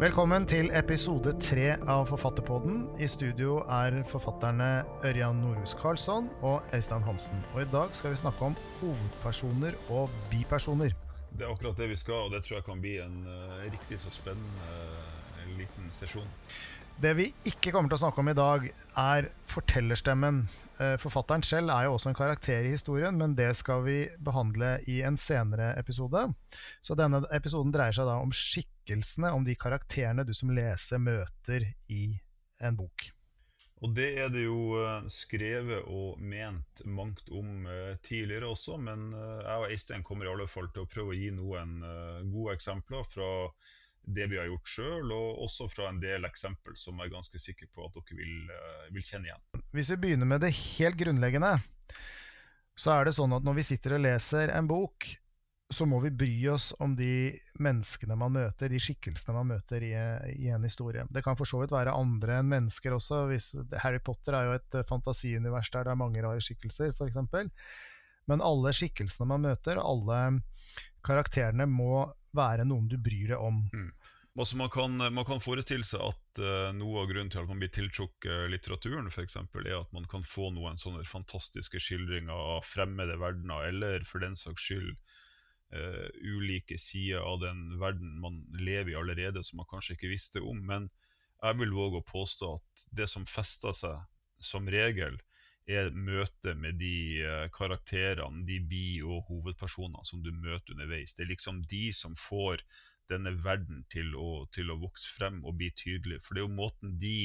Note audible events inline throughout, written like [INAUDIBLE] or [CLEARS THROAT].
Velkommen til episode tre av Forfatterpodden. I studio er forfatterne Ørjan Norhus Karlsson og Øystein Hansen. Og i dag skal vi snakke om hovedpersoner og bipersoner. Det er akkurat det vi skal, og det tror jeg kan bli en uh, riktig så spennende uh, liten sesjon. Det vi ikke kommer til å snakke om i dag, er fortellerstemmen. Eh, forfatteren selv er jo også en karakter i historien, men det skal vi behandle i en senere episode. Så denne episoden dreier seg da om skikkelsene, om de karakterene du som leser møter i en bok. Og det er det jo eh, skrevet og ment mangt om eh, tidligere også, men jeg og Eistein kommer i alle fall til å prøve å gi noen gode eksempler fra det vi har gjort sjøl, og også fra en del eksempel som jeg er ganske sikker på at dere vil, uh, vil, kjenne igjen. Hvis vi begynner med det helt grunnleggende, så er det sånn at når vi sitter og leser en bok, så må vi bry oss om de menneskene man møter, de skikkelsene man møter i, i en historie. Det kan for så vidt være andre enn mennesker også. Hvis, Harry Potter er jo et eh, fantasiunivers der det er mange rare skikkelser, f.eks. Men alle skikkelsene man møter, alle karakterene må være noen du bryr deg om. Mm. Altså man, kan, man, kan, forestille seg at uh, noe av grunnen til at man blir tiltrukket litteraturen, for eksempel, er at man kan få noen sånne fantastiske skildringer av fremmede verdener, eller for den saks skyld uh, ulike sider av den verden man lever i allerede, som man kanskje ikke visste om. Men jeg vil våge å påstå at det som fester seg som regel, er møtet med de uh, karakterene, de bi- og hovedpersonene som du møter underveis. Det er liksom de som får denne verden til å, til å vokse frem og bli tydelig. For det er jo måten de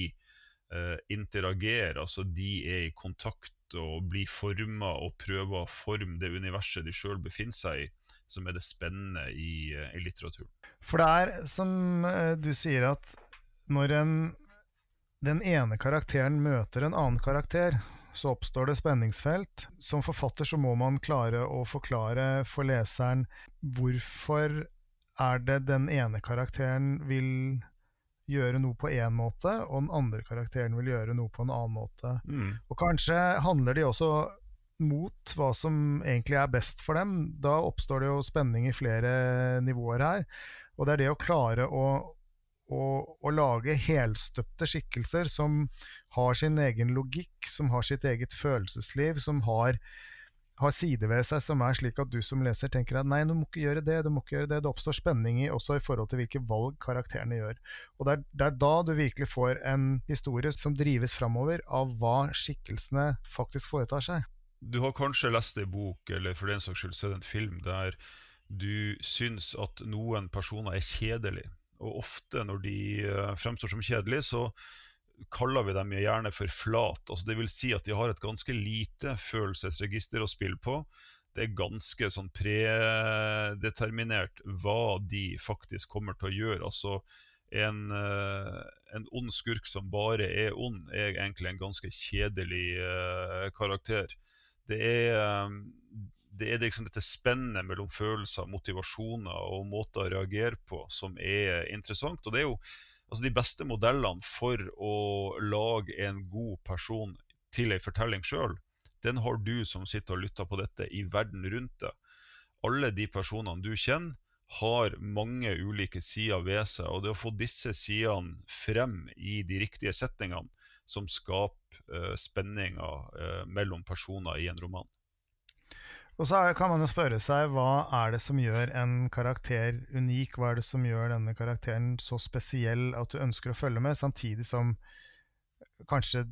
uh, interagerer, altså de er i kontakt og blir forma og prøver å forme det universet de sjøl befinner seg i, som er det spennende i, uh, i litteraturen. For det er som du sier, at når en den ene karakteren møter en annen karakter, så oppstår det spenningsfelt. Som forfatter så må man klare å forklare for leseren hvorfor er det den ene karakteren vil gjøre noe på én måte, og den andre karakteren vil gjøre noe på en annen måte. Mm. Og kanskje handler de også mot hva som egentlig er best for dem. Da oppstår det jo spenning i flere nivåer her. Og det er det å klare å, å, å lage helstøpte skikkelser som har sin egen logikk, som har sitt eget følelsesliv, som har, har sider ved seg som er slik at du som leser tenker at nei, du må ikke gjøre det, du må ikke gjøre det. Det oppstår spenning i også i forhold til hvilke valg karakterene gjør. Og det er, det er da du virkelig får en historie som drives framover av hva skikkelsene faktisk foretar seg. Du har kanskje lest ei bok, eller for den saks skyld sett en film, der du syns at noen personer er kjedelige og ofte når de eh, fremstår som kjedelige, så kaller vi dem gjerne for flat. Altså det vil si at de har et ganske lite følelsesregister å spille på. Det er ganske sånn predeterminert hva de faktisk kommer til å gjøre. Altså en, eh, en ond skurk som bare er ond, er egentlig en ganske kjedelig uh, karakter. Det er, det er liksom dette spennet mellom følelser, motivasjoner og måter å reagere på som er interessant. Og det er jo altså De beste modellene for å lage en god person til ei fortelling sjøl, den har du som sitter og lytter på dette, i verden rundt deg. Alle de personene du kjenner, har mange ulike sider ved seg. Og det å få disse sidene frem i de riktige settingene, som skaper uh, spenninger uh, mellom personer i en roman. Og så kan man jo spørre seg hva er det som gjør en karakter unik? Hva er det som gjør denne karakteren så spesiell at du ønsker å følge med, samtidig som kanskje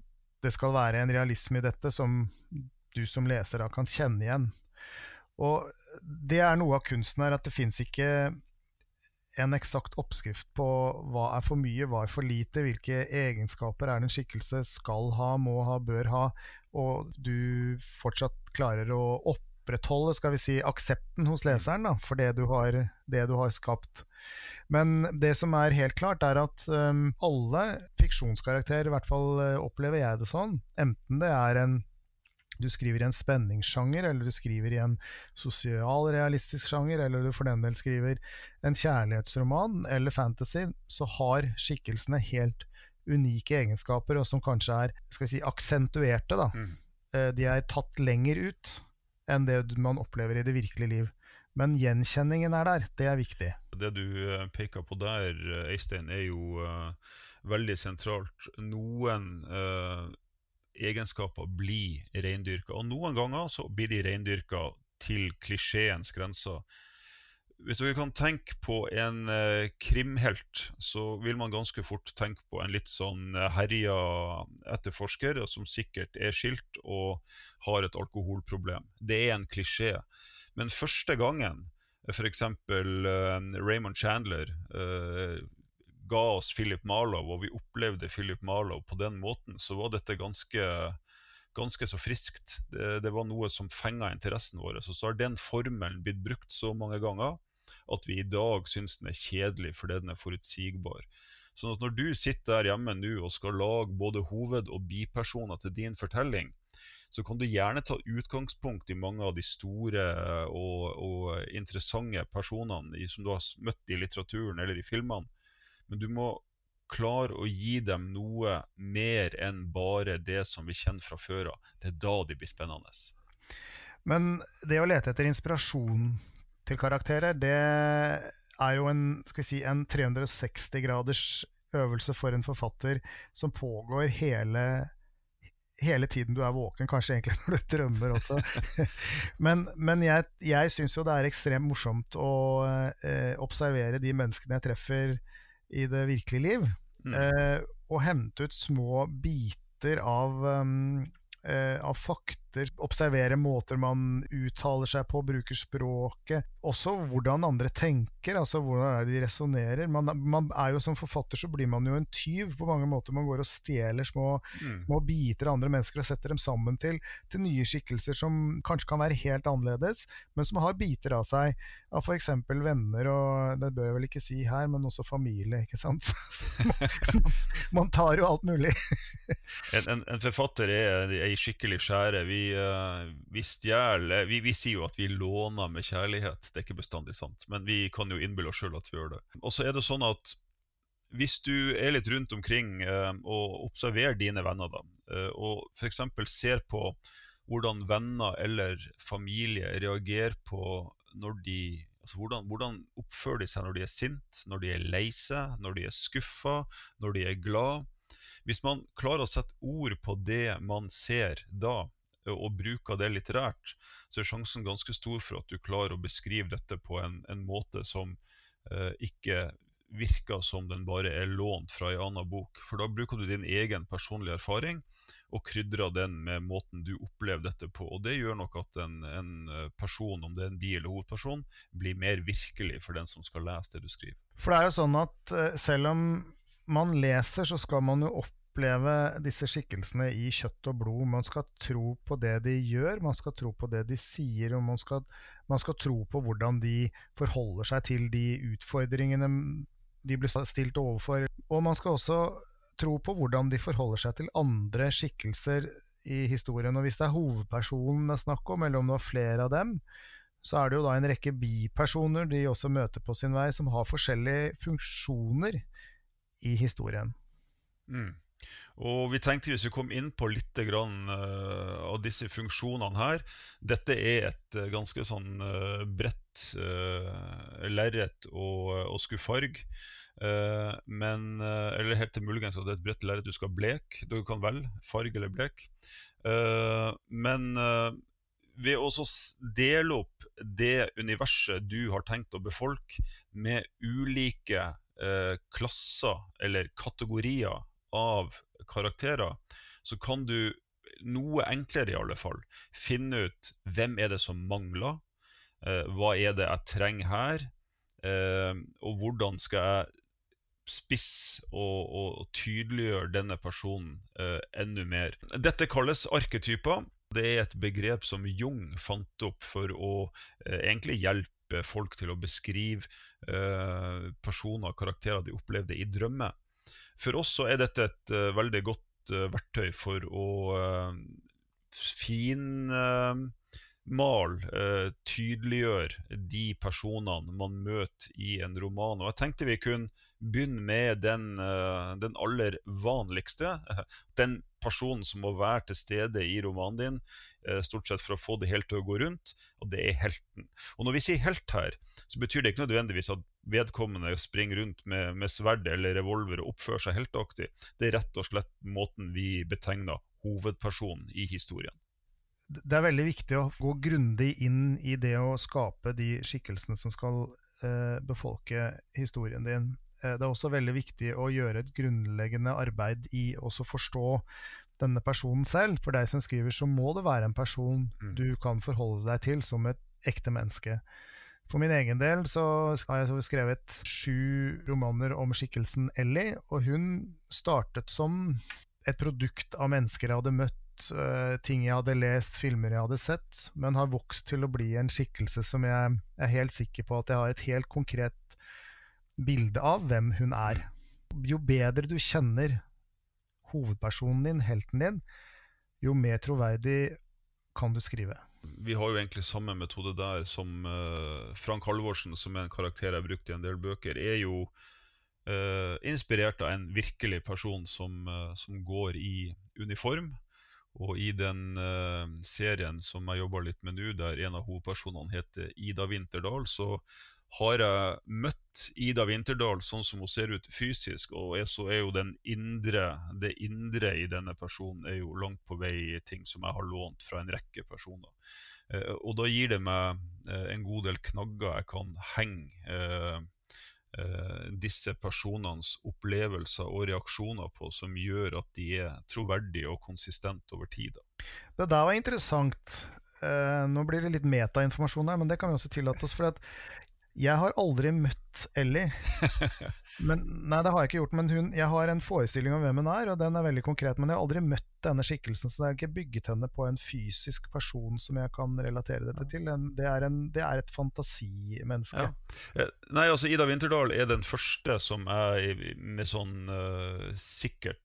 det skal være en realisme i dette som du som leser da kan kjenne igjen. Og det er noe av kunsten her, at det fins ikke en eksakt oppskrift på hva er for mye, hva er for lite, hvilke egenskaper er det en skikkelse skal ha, må ha, bør ha, og du fortsatt klarer å opp opprettholde skal vi si, aksepten hos leseren da, for det du, har, det du har skapt. Men det som er helt klart, er at um, alle fiksjonskarakterer, i hvert fall uh, opplever jeg det sånn, enten det er en du skriver i en spenningssjanger, eller du skriver i en sosialrealistisk sjanger, eller du for den del skriver en kjærlighetsroman eller fantasy, så har skikkelsene helt unike egenskaper, og som kanskje er skal vi si, aksentuerte. Da. Mm. Uh, de er tatt lenger ut enn det man opplever i det virkelige liv. Men gjenkjenningen er der. Det er viktig. Det du eh, peker på der, Eistein, er jo uh, veldig sentralt. Noen uh, egenskaper blir reindyrka, og noen ganger så blir de reindyrka til klisjeens grenser. Hvis dere kan tenke på en eh, krimhelt, så vil man ganske fort tenke på en litt sånn eh, herja etterforsker som sikkert er skilt og har et alkoholproblem. Det er en klisjé. Men første gangen f.eks. Eh, Raymond Chandler eh, ga oss Philip Marlow, og vi opplevde Philip Marlow på den måten, så var dette ganske ganske så friskt. Det, det var noe som fenga interessen vår. Og så har den formelen blitt brukt så mange ganger at vi i dag syns den er kjedelig fordi den er forutsigbar. Sånn at når du sitter der hjemme nå og skal lage både hoved- og bipersoner til din fortelling, så kan du gjerne ta utgangspunkt i mange av de store og, og interessante personene som du har møtt i litteraturen eller i filmene. Men du må klare å gi dem noe mer enn bare det som vi kjenner fra før av. Det er da de blir spennende. Men det å lete etter inspirasjon til karakterer, det er jo en, si, en 360 graders øvelse for en forfatter som pågår hele, hele tiden du er våken, kanskje egentlig [LAUGHS] når du drømmer også. [LAUGHS] men, men jeg, jeg syns jo det er ekstremt morsomt å eh, observere de menneskene jeg treffer i det virkelige liv, mm. eh, og hente ut små biter av um, eh, av fakter, observere måter man uttaler seg på, bruker språket. Også hvordan andre tenker, altså hvordan er det de resonnerer. Man, man, er jo Som forfatter så blir man jo en tyv på mange måter. Man går og stjeler små, mm. små biter av andre mennesker og setter dem sammen til, til, nye skikkelser som kanskje kan være helt annerledes, men som har biter av seg av f.eks. venner, og det bør jeg vel ikke si her, men også familie, ikke sant. [LAUGHS] man, man tar jo alt mulig. en, en, en, forfatter er, er ei skikkelig skjære. Vi, uh, vi stjeler vi, vi, sier jo at vi låner med kjærlighet. Det er ikke bestandig sant, men vi kan jo innbille oss sjøl at vi gjør det. Og så er det sånn at hvis du er litt rundt omkring uh, og observerer dine venner, da, uh, og f.eks. ser på hvordan venner eller familie reagerer på når de Altså hvordan, hvordan, oppfører de seg når de er sint, når de er lei seg, når de er skuffa, når de er glad? Hvis man klarer å sette ord på det man ser da, og bruker det litterært, så er sjansen ganske stor for at du klarer å beskrive dette på en, en måte som eh, ikke virker som den bare er lånt fra en annen bok. For da bruker du din egen personlige erfaring og krydrer den med måten du opplever dette på. Og det gjør nok at en, en person, om det er en bi- eller hovedperson, blir mer virkelig for den som skal lese det du skriver. For det er jo sånn at eh, selv om man leser, så skal man jo oppleve disse skikkelsene i kjøtt og blod. Man skal tro på det de gjør, man skal tro på det de sier, og man skal, man skal tro på hvordan de forholder seg til de utfordringene de blir stilt overfor. Og man skal også tro på hvordan de forholder seg til andre skikkelser i historien. Og hvis det er hovedpersonen det er snakk om, eller om det er flere av dem, så er det jo da en rekke bipersoner de også møter på sin vei, som har forskjellige funksjoner i historien. Mm. Og vi tenkte hvis vi kom inn på litt grann, uh, av disse funksjonene her Dette er et uh, ganske sånn uh, bredt lerret å, å skulle farge. men, eller helt til muligens at det er et bredt lerret du skal bleke. Du kan velge farge eller blek. men ved å dele opp det universet du har tenkt å befolke, med ulike klasser eller kategorier av karakterer, så kan du noe enklere i alle fall finne ut hvem er det som mangler, eh, hva er det jeg trenger her, eh, og hvordan skal jeg spisse og, og, tydeliggjøre denne personen eh, enda mer. Dette kalles arketyper. Det er et begrep som Jung fant opp for å eh, egentlig hjelpe folk til å beskrive eh, personer og karakterer de opplevde i drømmer. For oss så er dette et uh, veldig godt uh, verktøy for å fin mal, uh, tydeliggjøre de personene man møter i en roman. Og jeg tenkte vi kunne begynne med den, eh, den aller vanligste. [LAUGHS] Den personen som må være til stede i romanen din, eh, stort sett for å få det helt til å gå rundt, og det er helten. Og når vi sier helt her, så betyr det ikke nødvendigvis at vedkommende springer rundt med, med sverd eller revolver og oppfører seg helteaktig. Det er rett og slett måten vi betegner hovedpersonen i historien det er veldig viktig å gå grundig inn i det å skape de skikkelsene som skal eh, befolke historien din. Eh, det er også veldig viktig å gjøre et grunnleggende arbeid i å forstå denne personen selv. For deg som skriver, så må det være en person mm. du kan forholde deg til som et ekte menneske. For min egen del så har jeg skrevet sju romaner om skikkelsen Ellie, og hun startet som et produkt av mennesker jeg hadde møtt uh, ting jeg hadde lest, filmer jeg hadde sett, men har vokst til å bli en skikkelse som jeg er helt sikker på at jeg har et helt konkret bilde av hvem hun er. Jo bedre du kjenner hovedpersonen din, helten din, jo mer troverdig kan du skrive. Vi har jo egentlig samme metode der som uh, Frank Halvorsen, som er en karakter jeg har brukt i en del bøker, er jo uh, inspirert av en virkelig person som, uh, som går i uniform og i den uh, serien som jeg jobber litt med nå, der en av hovedpersonene heter Ida Winterdal, så har jeg møtt Ida Winterdal sånn som hun ser ut fysisk, og er, så er jo den indre, det indre i denne personen er jo langt på vei ting som jeg har lånt fra en rekke personer. Uh, og da gir det meg uh, en god del knagger jeg kan henge disse personenes opplevelser og reaksjoner på, som gjør at de er troverdige og konsistente over tid. Det der var interessant. Eh, nå blir det litt metainformasjon her, men det kan vi også tillate oss. For jeg har aldri møtt Ellie. [LAUGHS] Men, nei, det har jeg ikke gjort. Men hun, jeg har en forestilling om hvem hun er, og den er veldig konkret. Men jeg har aldri møtt denne skikkelsen, så det er ikke bygget henne på en fysisk person som jeg kan relatere dette til. Det er, en, det er et fantasimenneske. Ja. Eh, nei, altså Ida Winterdal er den første som jeg med sånn uh, sikkert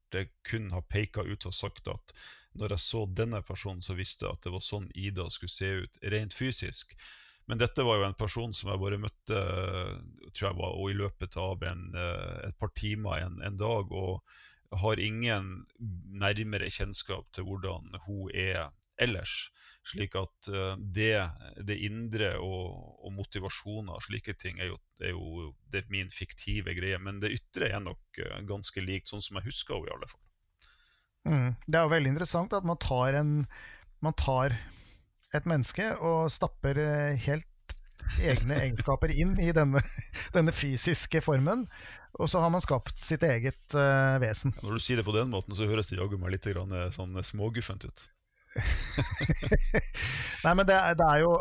kun har peka ut og sagt at når jeg så denne personen, så visste jeg at det var sånn Ida skulle se ut rent fysisk. Men dette var jo en person som jeg bare møtte tror jeg var, og i løpet av en, eh, et par timer en, en, dag. Og har ingen nærmere kjennskap til hvordan hun er ellers. Slik at eh, det, det indre og, og motivasjoner og slike ting er jo, er jo det er min fiktive greie. Men det ytre er nok eh, ganske likt, sånn som jeg husker henne i alle fall. Mm. Det er jo veldig interessant at man tar en man tar et menneske og stapper eh, helt egne egenskaper inn i denne, [LAUGHS] denne, fysiske formen. Og så har man skapt sitt eget uh, vesen. Når du sier det på den måten, så høres det jaggu meg litt eh, sånn småguffent ut. [LAUGHS] Nei, men det, det, er jo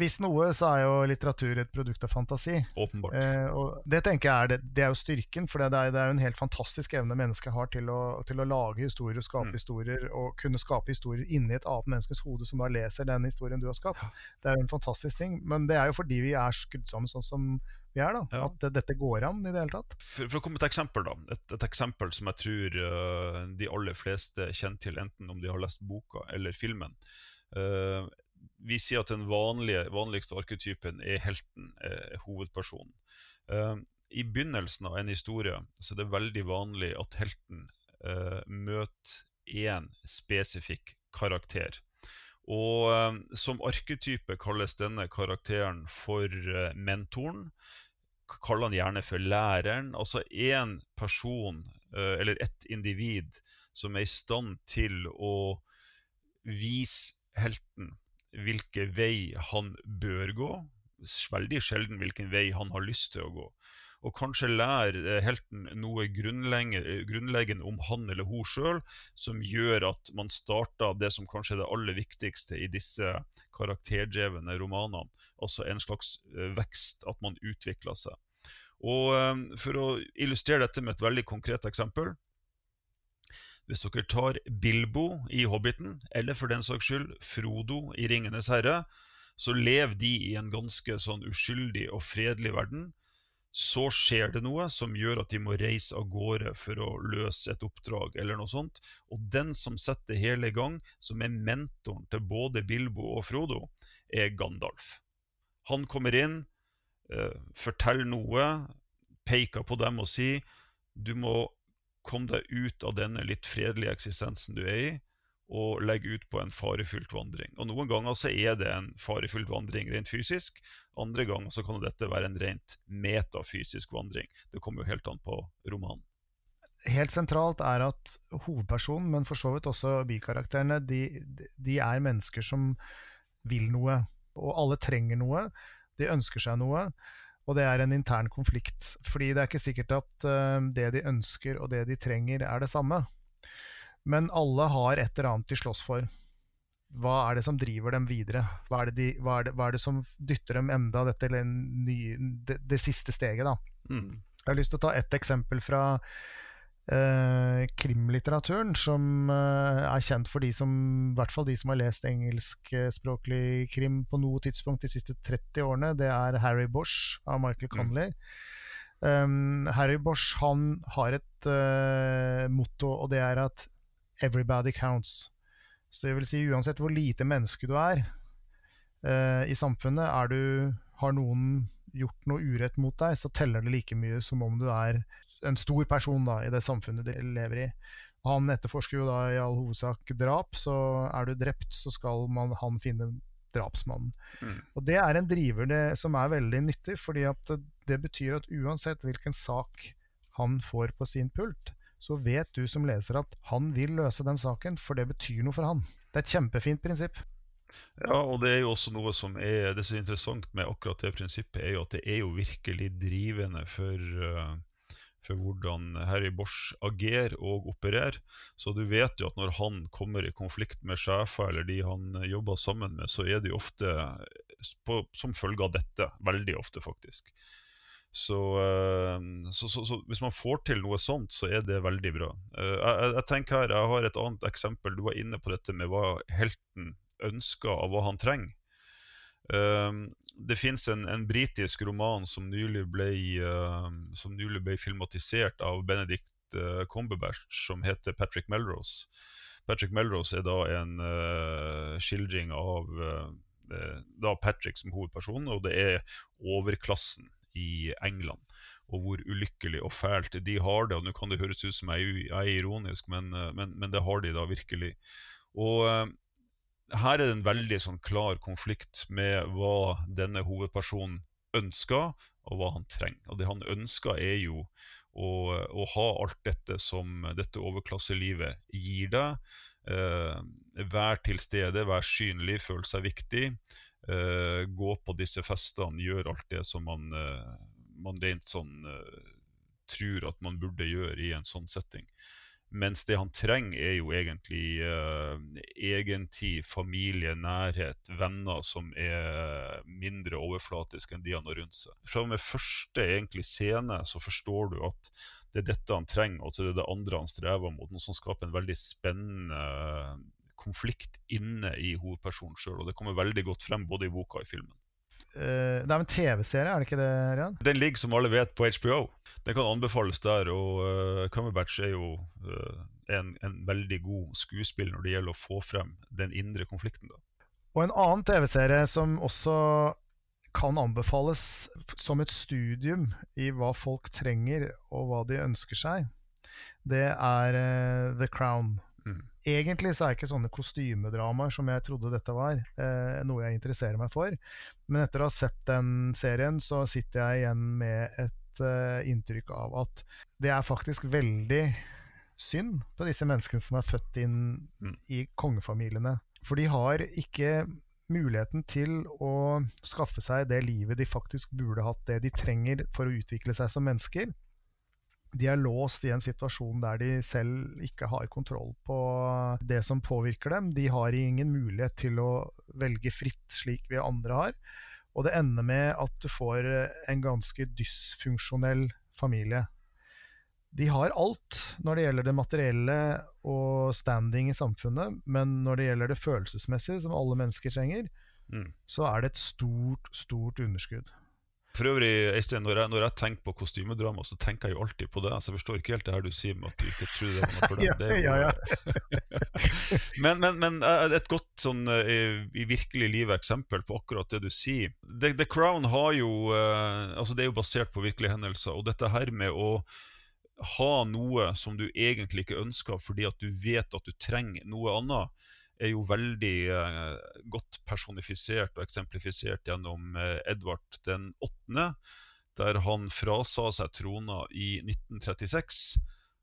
Hvis noe, så er jo litteratur et produkt av fantasi. Åpenbart. Eh, og det tenker jeg er, det, det er jo styrken, for det er, det er jo en helt fantastisk evne mennesket har til å, til å lage historier og skape mm. historier, og kunne skape historier inni et annet menneskes hode som da leser den historien du har skapt. Det er jo en fantastisk ting, men det er jo fordi vi er skrudd sammen sånn som vi er. da, ja. At dette går an i det hele tatt. For, for å komme med et eksempel, da. Et, et eksempel som jeg tror uh, de aller fleste kjenner til, enten om de har lest boka eller filmen. Uh, vi sier at den vanlige, vanligste arketypen er helten, er hovedpersonen. Uh, I begynnelsen av en historie så er det veldig vanlig at helten møter én spesifikk karakter. Og um, Som arketype kalles denne karakteren for uh, mentoren. Kaller han gjerne for læreren. Altså én person, uh, eller ett individ, som er i stand til å vise helten hvilken vei han bør gå. Veldig sjelden hvilken vei han har lyst til å gå og kanskje lære eh, helten noe grunnleggende om han eller hun sjøl, som gjør at man starter det som kanskje er det aller viktigste i disse karakterdrevne romanene, altså en slags eh, vekst, at man utvikler seg. Og eh, For å illustrere dette med et veldig konkret eksempel hvis dere tar Bilbo i Hobbiten, eller for den saks skyld Frodo i Ringenes herre, så lever de i en ganske sånn uskyldig og fredelig verden. Så skjer det noe som gjør at de må reise av gårde for å løse et oppdrag. eller noe sånt. Og den som setter hele i gang, som er mentoren til både Bilbo og Frodo, er Gandalf. Han kommer inn, eh, forteller noe, peker på dem og sier du må komme deg ut av denne litt fredelige eksistensen du er i, og legge ut på en farefylt vandring. Og Noen ganger så er det en farefylt vandring rent fysisk, andre ganger så kan dette være en rent metafysisk vandring. Det kommer jo helt an på romanen. Helt sentralt er at hovedpersonen, men for så vidt også bikarakterene, de, de er mennesker som vil noe. Og alle trenger noe. De ønsker seg noe. Og det er en intern konflikt. Fordi det er ikke sikkert at uh, det de ønsker og det de trenger, er det samme. Men alle har et eller annet de slåss for. Hva er det som driver dem videre? Hva er det, de, hva er det, hva er det som dytter dem enda dette ny, det, det, siste steget? da? Mm. Jeg har lyst til å ta ett eksempel fra eh, krimlitteraturen, som eh, er kjent for de som, i hvert fall de som har lest engelskspråklig krim på noe tidspunkt de siste 30 årene. Det er Harry Bosch av Michael. Connolly. Mm. Um, Harry Bosch han har et uh, motto, og det er at 'everybody counts'. Så det vil si uansett hvor lite menneske du er uh, i samfunnet, er du, har noen gjort noe urett mot deg, så teller det like mye som om du er en stor person da, i det samfunnet du lever i. Han etterforsker jo da i all hovedsak drap, så er du drept, så skal man, han finne drapsmannen. Mm. Og Det er en driver det, som er veldig nyttig, fordi at det betyr at uansett hvilken sak han får på sin pult, så vet du som leser at han vil løse den saken, for det betyr noe for han. Det er et kjempefint prinsipp. Ja, og det er jo også noe som er det som er interessant med akkurat det prinsippet, er jo at det er jo virkelig drivende for, uh, for hvordan Harry Bosch agerer og opererer. Så du vet jo at når han kommer i konflikt med sjefer eller de han jobber sammen med, så er det jo ofte på, som følge av dette. Veldig ofte, faktisk. Så, eh, så, så, så, hvis man får til noe sånt, så er det veldig bra. Eh, jeg, jeg, tenker her, jeg har et annet eksempel. Du var inne på dette med hva helten ønsker av hva han trenger. Eh, det fins en, en britisk roman som nylig, ble, som nylig ble filmatisert av Benedict Cumberbatch, som heter Patrick Melrose. Patrick Melrose er da en uh, skildring av da Patrick som hovedperson, og det er overklassen i England. Og hvor ulykkelig og fælt de har det. og Nå kan det høres ut som jeg er ironisk, men, eh, men, men det har de da virkelig. Og uh, her er det en veldig sånn klar konflikt med hva denne hovedpersonen ønsker, og hva han trenger. Og det han ønsker, er jo å, å ha alt dette som dette overklasselivet gir deg. Eh, vær til stede, vær synlig, føle seg viktig uh, gå på disse festene, gjøre alt det som man, uh, man rent sånn uh, tror at man burde gjøre i en sånn setting. Mens det han trenger, er jo egentlig egentid, familie, nærhet, venner som er mindre overflatiske enn de han har rundt seg. Fra og med første egentlig scene så forstår du at det er dette han trenger, og så er det det andre han strever mot. Noe som skaper en veldig spennende konflikt inne i hovedpersonen sjøl. Det kommer veldig godt frem både i boka og i filmen. Uh, det er en TV-serie, er det ikke det? Rian? Den ligger som alle vet på HBO. Den kan anbefales der. Og uh, Cumberbatch er jo uh, en, en, veldig god skuespiller når det gjelder å få frem den indre konflikten. Da. Og en annen TV-serie som også kan anbefales som et studium i hva folk trenger og hva de ønsker seg, det er The Crown. Mm. Egentlig så er ikke sånne kostymedramaer som jeg trodde dette var, eh, noe jeg interesserer meg for. Men etter å ha sett den serien, så sitter jeg igjen med et eh, inntrykk av at det er faktisk veldig synd på disse menneskene som er født inn mm. i kongefamiliene. For de har ikke muligheten til å skaffe seg det livet de faktisk burde hatt, det de trenger for å utvikle seg som mennesker de er låst i en situasjon der de selv ikke har kontroll på det som påvirker dem. De har ingen mulighet til å velge fritt, slik vi andre har. Og det ender med at du får en ganske dysfunksjonell familie. De har alt når det gjelder det materielle og standing i samfunnet, men når det gjelder det følelsesmessige, som alle mennesker trenger, mm. så er det et stort, stort underskudd. For øvrig, Øystein, når når jeg tenker på kostymedrama, så tenker jeg jo alltid på det. Så jeg forstår ikke helt det her du sier med at du ikke tror det var noe for [LAUGHS] deg. Ja, ja. [LAUGHS] men, men, men eh, et godt sånn eh, i virkelig livet eksempel på akkurat det du sier. The, The Crown har jo eh, Altså, det er jo basert på virkelige hendelser. Og dette her med å ha noe som du egentlig ikke ønsker fordi at du vet at du trenger noe annet, er jo veldig eh, godt personifisert og eksemplifisert gjennom eh, Edvard den åttende, der han frasa seg trona i 1936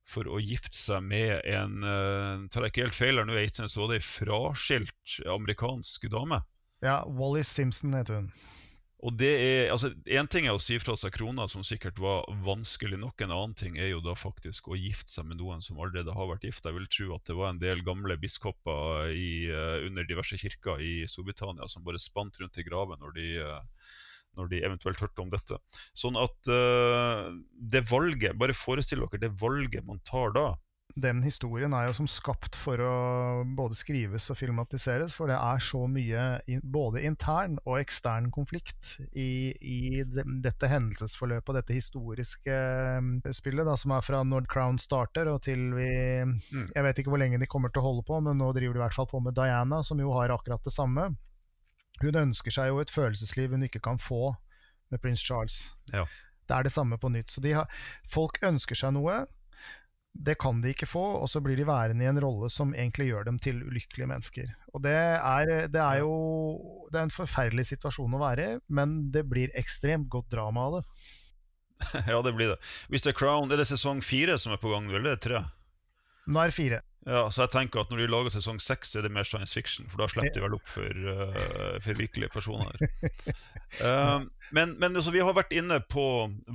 for å gifte seg med en uh, Tar jeg ikke helt feil her nå, Eidsnes, så var det ei fraskilt amerikansk dame. ja, Wallis Simpson heter hun. Og det er, altså Én ting er å si fra seg krona, som sikkert var vanskelig nok. En annen ting er jo da faktisk å gifte seg med noen som allerede har vært gift. Jeg vil tro at det var en del gamle biskoper i, eh, under diverse kirker i Storbritannia som bare spant rundt i graven når de, eh, når de eventuelt hørte om dette. Sånn at eh, det valget, bare forestill dere det valget man tar da. Den historien er jo som skapt for å både skrives og filmatiseres, for det er så mye både intern og ekstern konflikt i, i de, dette hendelsesforløpet og dette historiske eh, spillet, da, som er fra når Crown starter og til vi Jeg vet ikke hvor lenge de kommer til å holde på, men nå driver de i hvert fall på med Diana, som jo har akkurat det samme. Hun ønsker seg jo et følelsesliv hun ikke kan få med prins Charles. Ja. Det er det samme på nytt. Så de har, folk ønsker seg noe, det kan de ikke få, og så blir de værende i en rolle som egentlig gjør dem til ulykkelige mennesker. Og det er, det er jo det er en forferdelig situasjon å være i, men det blir ekstremt godt drama av det. [LAUGHS] ja, det blir det. Hvis det er Crown, er det sesong fire som er på gang, eller er det tre? Nå er det fire. Ja, så jeg tenker at Når de lager sesong seks, er det mer science fiction. For da slipper de vel opp for, uh, for virkelige personer. uh, [LAUGHS] men men altså, vi har vært inne på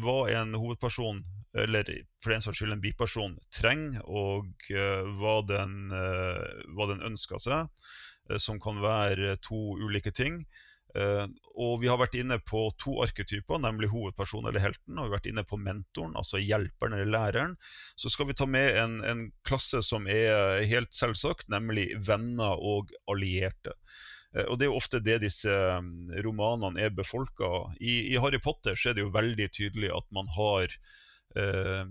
hva en hovedperson, eller for den saks skyld en biperson, trenger, og uh, hva, den, hva den ønsker seg. som kan være to ulike ting. Uh, og vi har vært inne på to arketyper, nemlig hovedpersonen eller helten. Og vi har vært inne på mentoren, altså hjelperen eller læreren. Så skal vi ta med en, en klasse som er helt selvsagt, nemlig venner og allierte. Og det er jo ofte det disse romanene er befolka. I, I, Harry Potter så er det jo veldig tydelig at man har uh,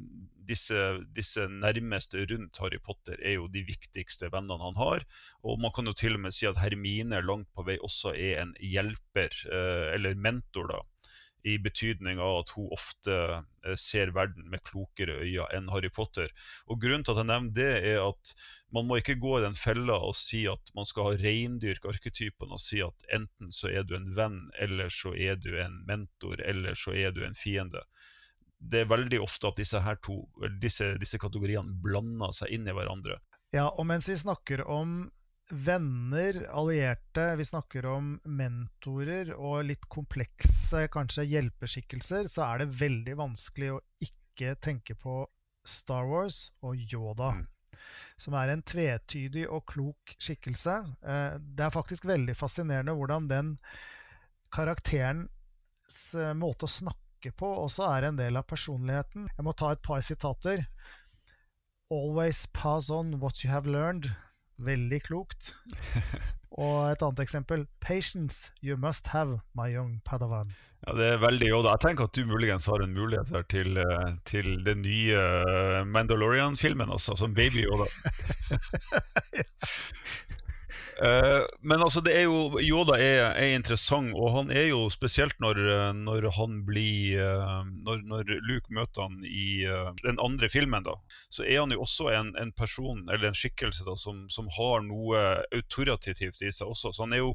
disse, disse, nærmeste rundt Harry Potter er jo de viktigste vennene han har. Og man kan jo til og med si at Hermine langt på vei også er en hjelper, eh, eller mentor, da. I betydning av at hun ofte eh, ser verden med klokere øyne enn Harry Potter. Og Grunnen til at jeg nevner det, er at man må ikke gå i den fella og si at man skal ha reindyrke arketypen og si at enten så er du en venn, eller så er du en mentor, eller så er du en fiende det er veldig ofte at disse, her to, disse, disse kategoriene blander seg inn i hverandre. Ja, og mens vi snakker om venner, allierte, vi snakker om mentorer og litt komplekse kanskje hjelpeskikkelser, så er det veldig vanskelig å ikke tenke på Star Wars og Yoda. Mm. Som er en tvetydig og klok skikkelse. Det er faktisk veldig fascinerende hvordan den karakterens måte å snakke på også er en del av personligheten. Jeg må ta et par sitater. Always pass on what you have learned. Veldig klokt. [LAUGHS] Og et annet eksempel. Patience you must have, my young padawan. Ja, Det er veldig Yoda. Jeg tenker at du muligens har en mulighet her til, til den nye Mandalorian-filmen, altså, som baby Yoda. [LAUGHS] [LAUGHS] Uh, men altså, det er jo Yoda er, er, interessant, og han er jo spesielt når, når han blir uh, når, når, Luke møter han i uh, den andre filmen, da, så er han jo også en, en person, eller en skikkelse, da, som, som, har noe autoritativt i seg også. Så han er jo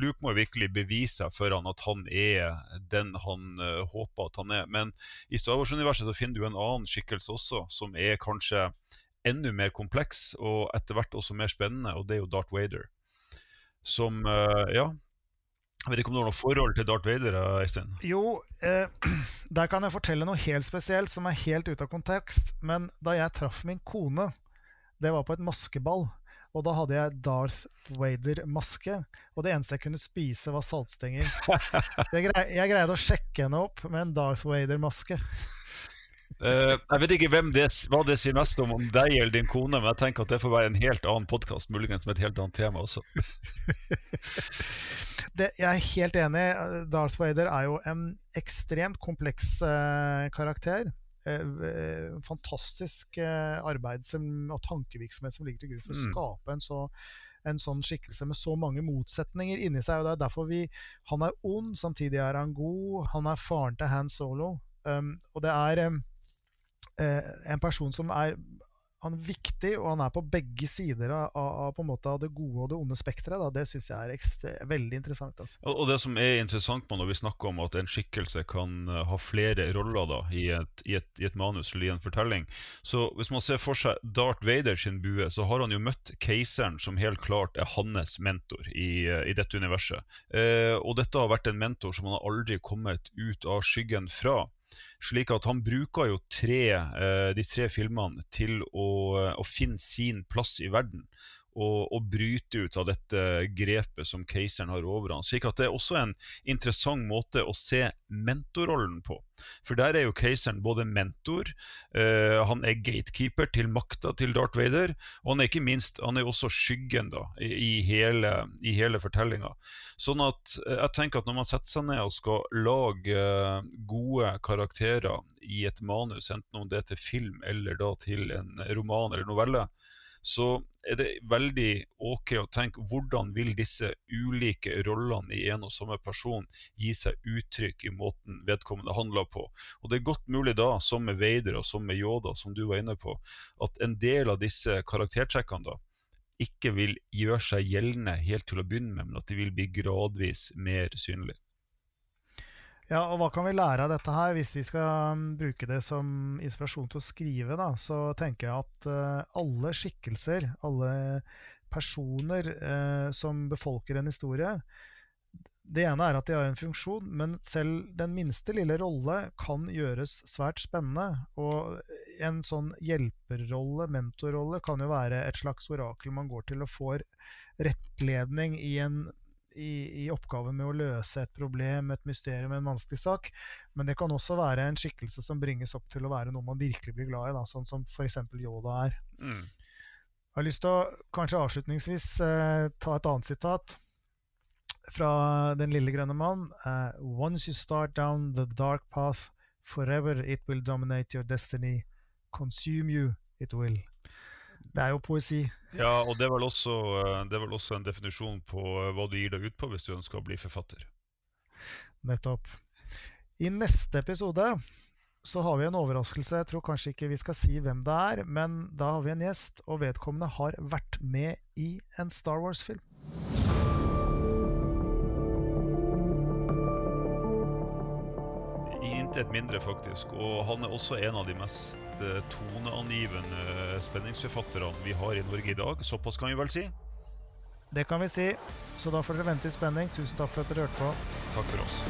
Luke må virkelig bevise seg for han at han er den han håper at han er. Men i Star Wars-universet så finner du en annen skikkelse også, som er kanskje enda mer kompleks og etter hvert også mer spennende, og det er jo Darth Vader. Som uh, Ja. Jeg vet ikke om du har noe forhold til Darth Vader, Øystein? Jo, eh, [CLEARS THROAT] der kan jeg fortelle noe helt spesielt som er helt ute av kontekst. Men da jeg traff min kone, det var på et maskeball. Og da hadde jeg Darth Vader-maske, og det eneste jeg kunne spise, var saltstenger. [LAUGHS] Jeg, jeg greide å sjekke henne opp med en Darth Vader-maske. Uh, jeg vet ikke det, hva det sier mest om om deg eller din kone, men jeg tenker at det får være en helt annen podkast, muligens med et helt annet tema også. [LAUGHS] det, jeg er helt enig. Darth Vader er jo en ekstremt kompleks uh, karakter. Uh, fantastisk arbeid som, og tankevirksomhet som ligger til grunn for å mm. skape en så en sånn skikkelse med så mange motsetninger inni seg. og det er derfor vi, Han er ond, samtidig er han god. Han er faren til Han Solo. Um, og det er um, en person som er han er viktig, og han er på begge sider av, av, av, det gode og det onde spekteret. Det syns jeg er veldig interessant. Altså. Og, Det som er interessant når vi snakker om at en skikkelse kan uh, ha flere roller da, i, et, i, et, i, et, manus eller i en fortelling Så Hvis man ser for seg Darth Vader sin bue, så har han jo møtt keiseren, som helt klart er hans mentor i, uh, i dette universet. Eh, og dette har vært en mentor som han har aldri kommet ut av skyggen fra. Slik at han bruker jo tre, eh, de tre filmene til å, å finne sin plass i verden og, og, bryte ut av dette grepet som keiseren har over ham. Slik at det er også en interessant måte å se mentorrollen på. For der er jo keiseren både mentor, uh, han er gatekeeper til makta til Darth Vader, og han er ikke minst han er også skyggen da, i, i hele, i hele fortellinga. Sånn at uh, jeg tenker at når man setter seg ned og skal lage uh, gode karakterer i et manus, enten om det er til film eller da til en roman eller novelle, så er det veldig ok å tenke hvordan vil disse ulike rollene i en og samme person gi seg uttrykk i måten vedkommende handler på. Og Det er godt mulig da, som med Vader og som med Yoda, som du var inne på, at en del av disse karaktertrekkene da ikke vil gjøre seg gjeldende helt til å begynne med, men at de vil bli gradvis mer synlige. Ja, og hva kan vi lære av dette her? Hvis vi skal um, bruke det som inspirasjon til å skrive, da, så tenker jeg at uh, alle skikkelser, alle personer uh, som befolker en historie Det ene er at de har en funksjon, men selv den minste lille rolle kan gjøres svært spennende. Og en sånn hjelperrolle, mentorrolle, kan jo være et slags orakel man går til og får rettledning i en i, i, oppgaven med å løse et problem, et mysterium, en vanskelig sak. Men det kan også være en skikkelse som bringes opp til å være noe man virkelig blir glad i, da, sånn som f.eks. Yoda er. Mm. Jeg har lyst til å kanskje avslutningsvis eh, ta et annet sitat fra Den lille grønne mann. Uh, Once you start down the dark path, forever it will dominate your destiny. Consume you, it will. Det er jo poesi. Ja, og det er, også, eh, det er vel også en definisjon på eh, hva du gir deg ut på hvis du ønsker å bli forfatter. Nettopp. I neste episode så har vi en overraskelse. Jeg tror kanskje ikke vi skal si hvem det er, men da har vi en gjest, og vedkommende har vært med i en Star Wars-film. Intet mindre, faktisk. Og han er også en av de mest eh, toneangivende spenningsforfatterne vi har i Norge i dag. Såpass kan vi vel si? Det kan vi si. Så da får dere vente i spenning. Tusen takk for at dere hørte på. Takk for oss.